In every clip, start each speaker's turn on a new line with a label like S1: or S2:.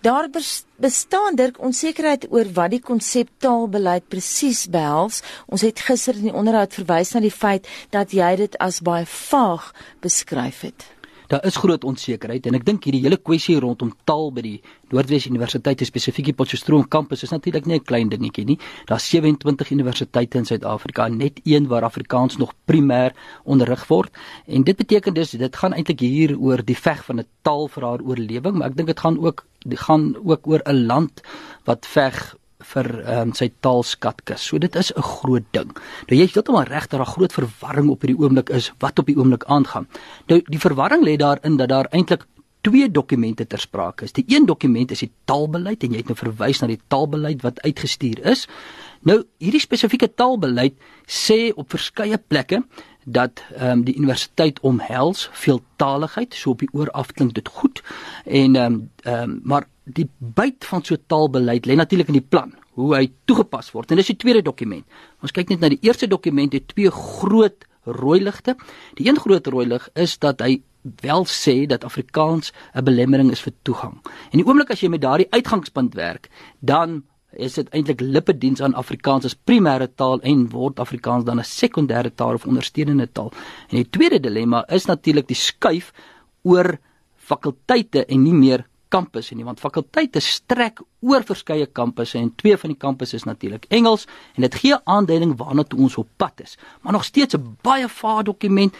S1: Daar bestaan dirk onsekerheid oor wat die konsep taalbeleid presies behels. Ons het gister in die onderhoud verwys na die feit dat jy dit as baie vaag beskryf het.
S2: Daar is groot onsekerheid en ek dink hierdie hele kwessie rondom taal by die Noordwes Universiteit spesifiek die Potchefstroom kampus is natuurlik nie 'n klein dingetjie nie. Daar's 27 universiteite in Suid-Afrika, net een waar Afrikaans nog primêr onderrig word. En dit beteken dus dit gaan eintlik hier oor die veg van 'n taal vir haar oorlewing, maar ek dink dit gaan ook gaan ook oor 'n land wat veg vir um, sy taalskatkis. So dit is 'n groot ding. Nou jy is heeltemal reg dat daar groot verwarring op hierdie oomblik is wat op die oomblik aangaan. Nou die verwarring lê daarin dat daar eintlik twee dokumente ter sprake is. Die een dokument is die taalbeleid en jy het nou verwys na die taalbeleid wat uitgestuur is. Nou hierdie spesifieke taalbeleid sê op verskeie plekke dat ehm um, die universiteit omhels veeltaligheid, so op die oor af klink dit goed. En ehm um, ehm um, maar die byt van so taalbeleid lê natuurlik in die plan hoe hy toegepas word. En dis die tweede dokument. Ons kyk net na die eerste dokument, dit twee groot rooi ligte. Die een groot rooi lig is dat hy wel sê dat Afrikaans 'n belemmering is vir toegang. En die oomblik as jy met daardie uitgangspunt werk, dan is dit eintlik lippediens aan Afrikaans as primêre taal en word Afrikaans dan 'n sekondêre taal of ondersteunende taal. En die tweede dilemma is natuurlik die skuif oor fakulteite en nie meer kampusse nie want fakulteite strek oor verskeie kampusse en twee van die kampusse is natuurlik Engels en dit gee aanduiding waarna toe ons op pad is maar nog steeds 'n baie vaag dokument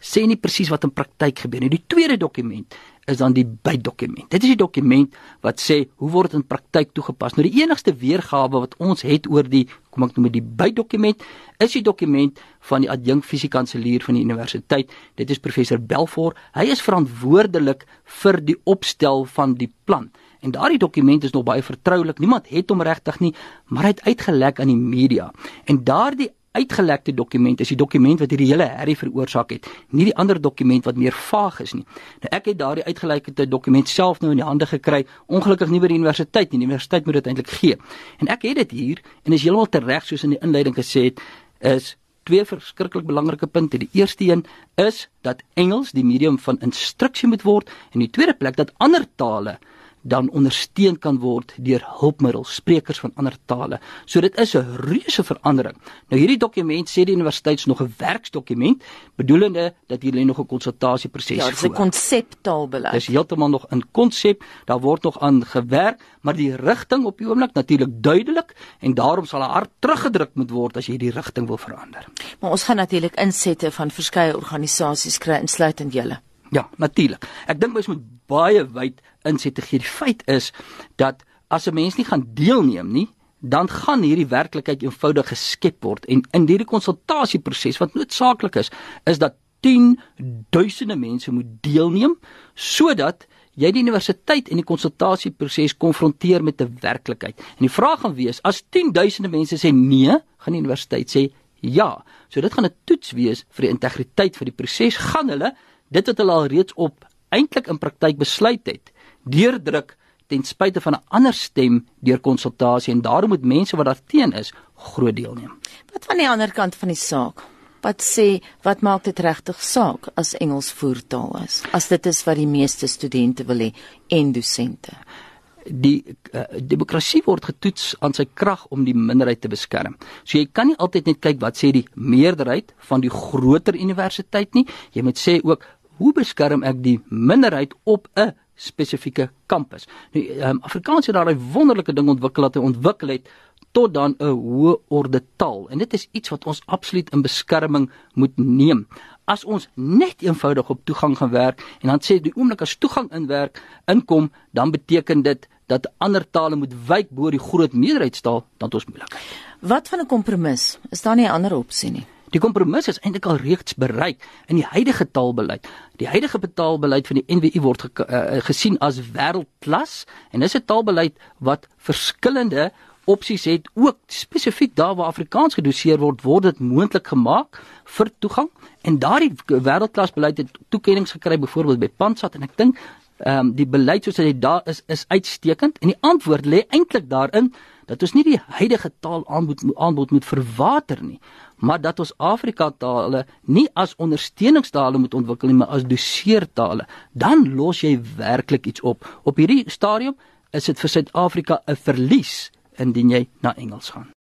S2: sê nie presies wat in praktyk gebeur nie die tweede dokument is dan die bydokument. Dit is die dokument wat sê hoe word dit in praktyk toegepas. Nou die enigste weergawe wat ons het oor die kom ek noem dit die bydokument is die dokument van die adjunk fisiekanselier van die universiteit. Dit is professor Belfor. Hy is verantwoordelik vir die opstel van die plan. En daardie dokument is nog baie vertroulik. Niemand het hom regtig nie, maar hy het uitgelek aan die media. En daardie uitgelekte dokument is die dokument wat hierdie hele herrie veroorsaak het, nie die ander dokument wat meer vaag is nie. Nou ek het daardie uitgelekte dokument self nou in die hande gekry, ongelukkig nie by die universiteit nie. Die universiteit moet dit eintlik gee. En ek het dit hier en is heeltemal tereg soos in die inleiding gesê het, is twee verskriklik belangrike punte. Die eerste een is dat Engels die medium van instruksie moet word en die tweede plek dat ander tale dan ondersteun kan word deur hulpmiddels sprekers van ander tale. So dit is 'n reuse verandering. Nou hierdie dokument sê die universiteit nog 'n werksdokument bedoelende dat hier lê nog 'n konsultasieproses
S1: voor. Ja, dit is 'n konseptaalbeleid.
S2: Dis heeltemal nog in konsep, daar word nog aan gewerk, maar die rigting op die oomblik natuurlik duidelik en daarom sal 'n hart teruggedruk moet word as jy die rigting wil verander.
S1: Maar ons gaan natuurlik insette van verskeie organisasies kry insluitend julle.
S2: Ja, natuurlik. Ek dink mens moet baie wyd inset te gee. Die feit is dat as 'n mens nie gaan deelneem nie, dan gaan hierdie werklikheid eenvoudig geskep word en in hierdie konsultasieproses wat noodsaaklik is, is dat 10 duisende mense moet deelneem sodat jy die universiteit en die konsultasieproses konfronteer met 'n werklikheid. En die vraag gaan wees, as 10 duisende mense sê nee, gaan die universiteit sê ja. So dit gaan 'n toets wees vir die integriteit van die proses. Gaan hulle dit wat hulle al reeds op eintlik in praktyk besluit het, deurdruk ten spyte van 'n ander stem deur konsultasie en daarom moet mense wat daarteen is groot deelneem.
S1: Wat van die ander kant van die saak? Wat sê wat maak dit regtig saak as Engels voertaal is? As dit is wat die meeste studente wil hê en dosente.
S2: Die uh, demokrasie word getoets aan sy krag om die minderheid te beskerm. So jy kan nie altyd net kyk wat sê die meerderheid van die groter universiteit nie. Jy moet sê ook hoe beskerm ek die minderheid op 'n spesifieke kampus. Nou um, Afrikaans het daar 'n wonderlike ding ontwikkel wat hy ontwikkel het tot dan 'n hoë orde taal en dit is iets wat ons absoluut in beskerming moet neem. As ons net eenvoudig op toegang gaan werk en dan sê die oomblik as toegang inwerk inkom, dan beteken dit dat ander tale moet wyk bo die groot meerderheidstaal dan ons moeilik.
S1: Wat van 'n kompromis? Is daar nie 'n ander opsie nie?
S2: Die kompromis is eintlik al reeds bereik in die huidige taalbeleid. Die huidige betaalbeleid van die NWU word ge, uh, gesien as wêreldklas en dis 'n taalbeleid wat verskillende opsies het. Ook spesifiek daar waar Afrikaans gedoseer word word dit moontlik gemaak vir toegang. En daardie wêreldklasbeleid het toekenning gekry byvoorbeeld by Pansat en ek dink ehm um, die beleid soos dit daar is is uitstekend. En die antwoord lê eintlik daarin dat ons nie die huidige taal aanbod aanbod moet verwater nie maar dat ons Afrika tale nie as ondersteuningstale moet ontwikkel nie, maar as doseertale, dan los jy werklik iets op. Op hierdie stadium is dit vir Suid-Afrika 'n verlies indien jy na Engels gaan.